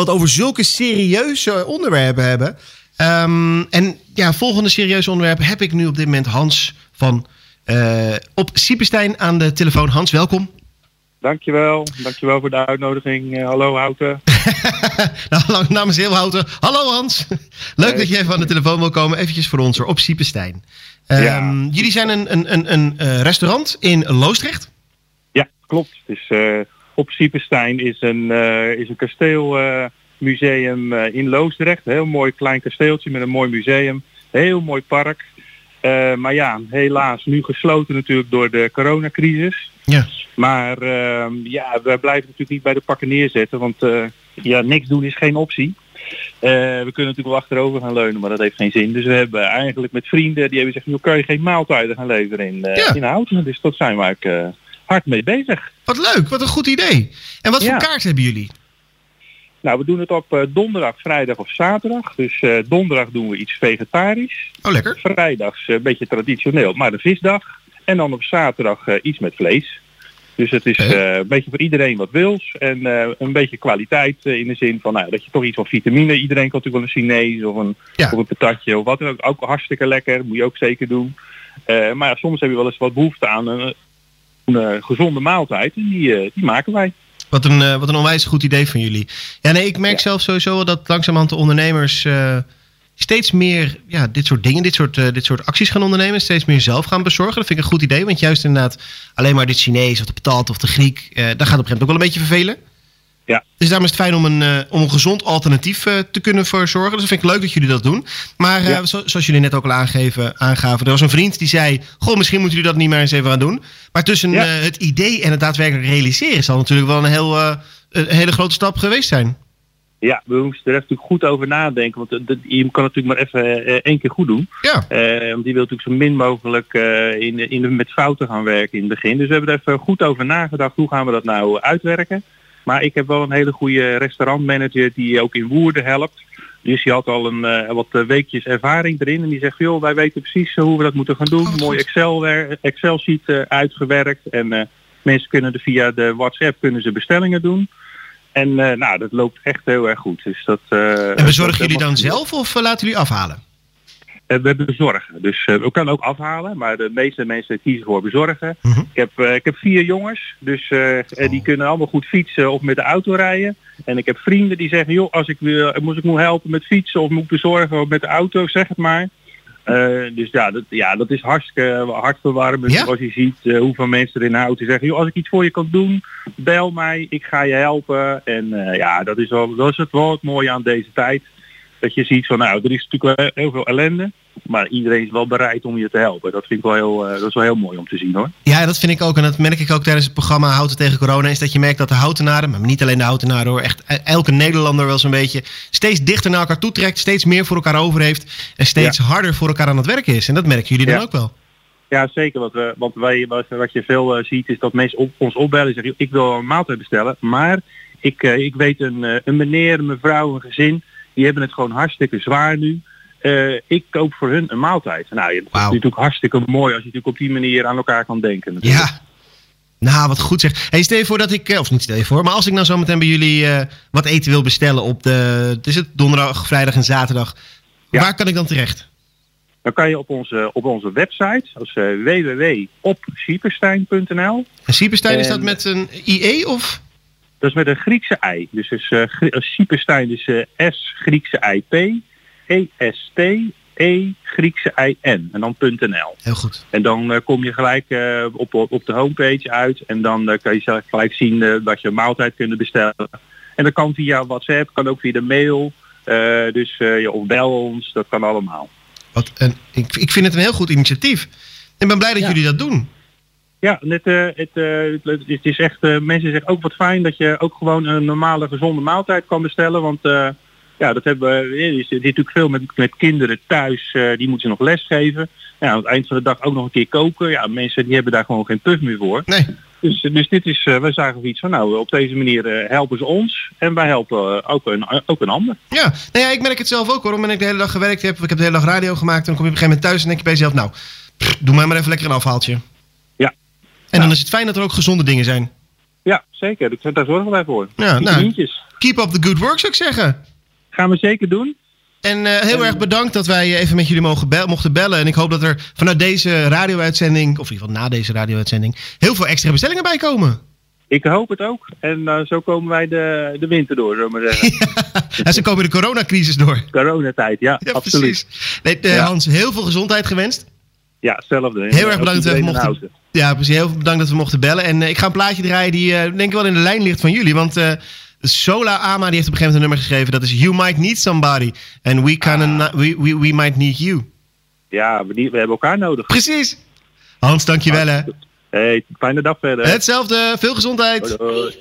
we het over zulke serieuze onderwerpen hebben. Ehm, en ja, volgende serieuze onderwerp heb ik nu op dit moment Hans van uh, op Siepenstein aan de telefoon. Hans, welkom. Dankjewel. Dankjewel voor de uitnodiging. Uh, hallo Houten. nou, namens heel Houten. Hallo Hans. Leuk dat je even aan de telefoon wil komen. Eventjes voor ons op Siepenstein. Um, Jullie zijn een, een, een, een uh, restaurant in Loosdrecht? Ja, klopt. Het is, op Siepenstein is een, is een kasteelmuseum in Loosdrecht. Een heel mooi klein kasteeltje met een mooi museum. Heel mooi park. Uh, maar ja, helaas nu gesloten natuurlijk door de coronacrisis. Ja. Maar uh, ja, we blijven natuurlijk niet bij de pakken neerzetten, want uh, ja, niks doen is geen optie. we kunnen natuurlijk wel achterover gaan leunen, maar dat heeft geen zin. Dus we hebben eigenlijk met vrienden, die hebben gezegd, nu kan je geen maaltijden gaan leveren in, ja. in Houten. Dus dat zijn we eigenlijk hard mee bezig. Wat leuk, wat een goed idee. En wat voor kaart hebben jullie? Nou, we doen het op uh, donderdag, vrijdag of zaterdag. Dus uh, donderdag doen we iets vegetarisch. Oh, lekker. Vrijdags uh, een beetje traditioneel, maar de visdag. En dan op zaterdag iets met vlees. Dus het is een beetje voor iedereen wat wils. En een beetje kwaliteit in de zin van nou, dat je toch iets van vitamine. Iedereen kan natuurlijk wel een Chinees of een, ja. of een patatje of wat dan ook. Ook hartstikke lekker, moet je ook zeker doen. maar ja, soms heb je wel eens wat behoefte aan een, een gezonde maaltijd. En die, die maken wij. Wat een, uh, wat een onwijs goed idee van jullie. Ja, nee, ik merk ja. zelf sowieso wel dat langzamerhand de ondernemers uh, steeds meer ja, dit soort dingen, dit soort, uh, dit soort acties gaan ondernemen. Steeds meer zelf gaan bezorgen. Dat vind ik een goed idee. Want juist inderdaad alleen maar dit Chinees of de patat of de Griek, daar gaat op een gegeven moment ook wel een beetje vervelen. Ja. Dus daarom is het fijn om een, uh, om een gezond alternatief uh, te kunnen verzorgen. Dus dat vind ik leuk dat jullie dat doen. Maar uh, ja. zo, zoals jullie net ook al aangeven, aangaven, er was een vriend die zei: Goh, misschien moeten jullie dat niet meer eens even gaan doen. Maar tussen ja. het idee en het daadwerkelijk realiseren zal natuurlijk wel een, heel, een hele grote stap geweest zijn. Ja, we moesten er natuurlijk goed over nadenken. Want je kan natuurlijk maar even één keer goed doen. Ja. want die wil natuurlijk zo min mogelijk in, in, met fouten gaan werken in het begin. Dus we hebben er even goed over nagedacht. Hoe gaan we dat nou uitwerken? Maar ik heb wel een hele goede restaurantmanager die ook in Woerden helpt. Dus die had al een uh, wat weekjes ervaring erin. En die zegt, joh, wij weten precies hoe we dat moeten gaan doen. Oh, Mooi Excel, Excel sheet uh, uitgewerkt. En uh, mensen kunnen er via de WhatsApp kunnen ze bestellingen doen. En nou, dat loopt echt heel erg goed. Dus dat, en bezorgen jullie dan zelf of laten jullie afhalen? We hebben bezorgen. Dus uh, we kunnen ook afhalen, maar de meeste mensen kiezen voor bezorgen. Mhm. Ik, heb, uh, ik heb vier jongens, dus oh. die kunnen allemaal goed fietsen of met de auto rijden. En ik heb vrienden die zeggen, joh, als ik, wil, moest ik moet helpen met fietsen of moet bezorgen of met de auto, zeg het maar. dus ja dat, ja, dat is hartstikke hartverwarmend ja? als je ziet hoeveel mensen er in houden zeggen, joh, als ik iets voor je kan doen, bel mij, ik ga je helpen. En ja, dat is, wel, dat is het wel het mooie aan deze tijd. Dat je ziet van nou, er is natuurlijk wel heel veel ellende. Maar iedereen is wel bereid om je te helpen. Dat vind ik wel heel, uh, dat is wel heel mooi om te zien hoor. Ja, dat vind ik ook. En dat merk ik ook tijdens het programma Houten tegen Corona. Is dat je merkt dat de houtenaren, maar niet alleen de houtenaren hoor. Echt elke Nederlander wel zo'n beetje steeds dichter naar elkaar toe trekt. Steeds meer voor elkaar over heeft. En steeds ja. harder voor elkaar aan het werken is. En dat merken jullie dan ook wel. Ja, zeker. Wat, we, wat, wij, wat, wat je veel uh, ziet is dat mensen op, ons opbellen en zeggen ik wil een maaltijd bestellen. Maar ik, uh, ik weet een, een meneer, een mevrouw, een gezin die hebben het gewoon hartstikke zwaar nu. Uh, ik koop voor hun een maaltijd. Nou, het wow. is natuurlijk hartstikke mooi als je natuurlijk op die manier aan elkaar kan denken. Natuurlijk. Ja. Nou, wat goed zeg. Hey, stel je voor dat ik, of niet stel je voor, maar als ik nou zo meteen bij jullie uh, wat eten wil bestellen op de, het is het donderdag, vrijdag en zaterdag. Ja. Waar kan ik dan terecht? Dan kan je op onze, op onze website, is uh, www.opsieperstein.nl. En Sieperstein, is dat met een IE of? Dat is met een Griekse ei. Dus is, uh, Sieperstein is uh, S Griekse ei P, E S T E Griekse ei N en dan .nl. Heel goed. En dan uh, kom je gelijk uh, op, op de homepage uit en dan uh, kan je gelijk zien dat je een maaltijd kunt bestellen. En dat kan via WhatsApp, kan ook via de mail. dus ja, of bel ons, dat kan allemaal. Wat een, ik, ik vind het een heel goed initiatief. Ik ben blij dat ja. jullie dat doen. Ja, het, uh, het, uh, het, is echt, uh, mensen zeggen ook wat fijn dat je ook gewoon een normale gezonde maaltijd kan bestellen. Want ja, dat hebben we, er is natuurlijk veel met, met kinderen thuis, die moeten ze nog lesgeven. Ja, aan het eind van de dag ook nog een keer koken. Ja, mensen die hebben daar gewoon geen puff meer voor. Nee. Dus, dus dit is, wij zagen iets van, nou, op deze manier helpen ze ons en wij helpen ook, een, ook een ander. Ja, nou ja, ik merk het zelf ook hoor. Omdat ik de hele dag gewerkt heb, ik heb de hele dag radio gemaakt. En dan kom je op een gegeven moment thuis en denk je bij jezelf, nou, pff, doe mij maar even lekker een afhaaltje. En dan is het fijn dat er ook gezonde dingen zijn. Ja, zeker. Ik- Daar zorgen wij voor. Ja, nou. Keep up the good work, zou ik zeggen. Gaan we zeker doen. En eh, heel erg bedankt dat wij even met jullie mogen bel- mochten bellen. En ik hoop dat er vanuit deze radio-uitzending, of in ieder geval na deze radio-uitzending, heel veel extra bestellingen bij komen. Ik hoop het ook. En eh, zo komen wij de, de winter door, zullen we zeggen. En ze komen de coronacrisis door. Coronatijd, ja, Ja, absoluut. precies. Nee, eh, Ja. Hans, heel veel gezondheid gewenst. Ja, hetzelfde. Heel erg bedankt dat we mochten. Ja, precies. Heel bedankt dat we mochten bellen. En eh, ik ga een plaatje draaien die eh, denk ik wel in de lijn ligt van jullie. Want eh, Sola Ama die heeft op een gegeven moment een nummer geschreven. Dat is You Might Need Somebody. And we, kinda, we, we, we Might Need You. Ja, we, die- we hebben elkaar nodig. Precies. Hans, dankjewel hè. Hey, fijne dag verder. Hetzelfde. Veel gezondheid. Hoi.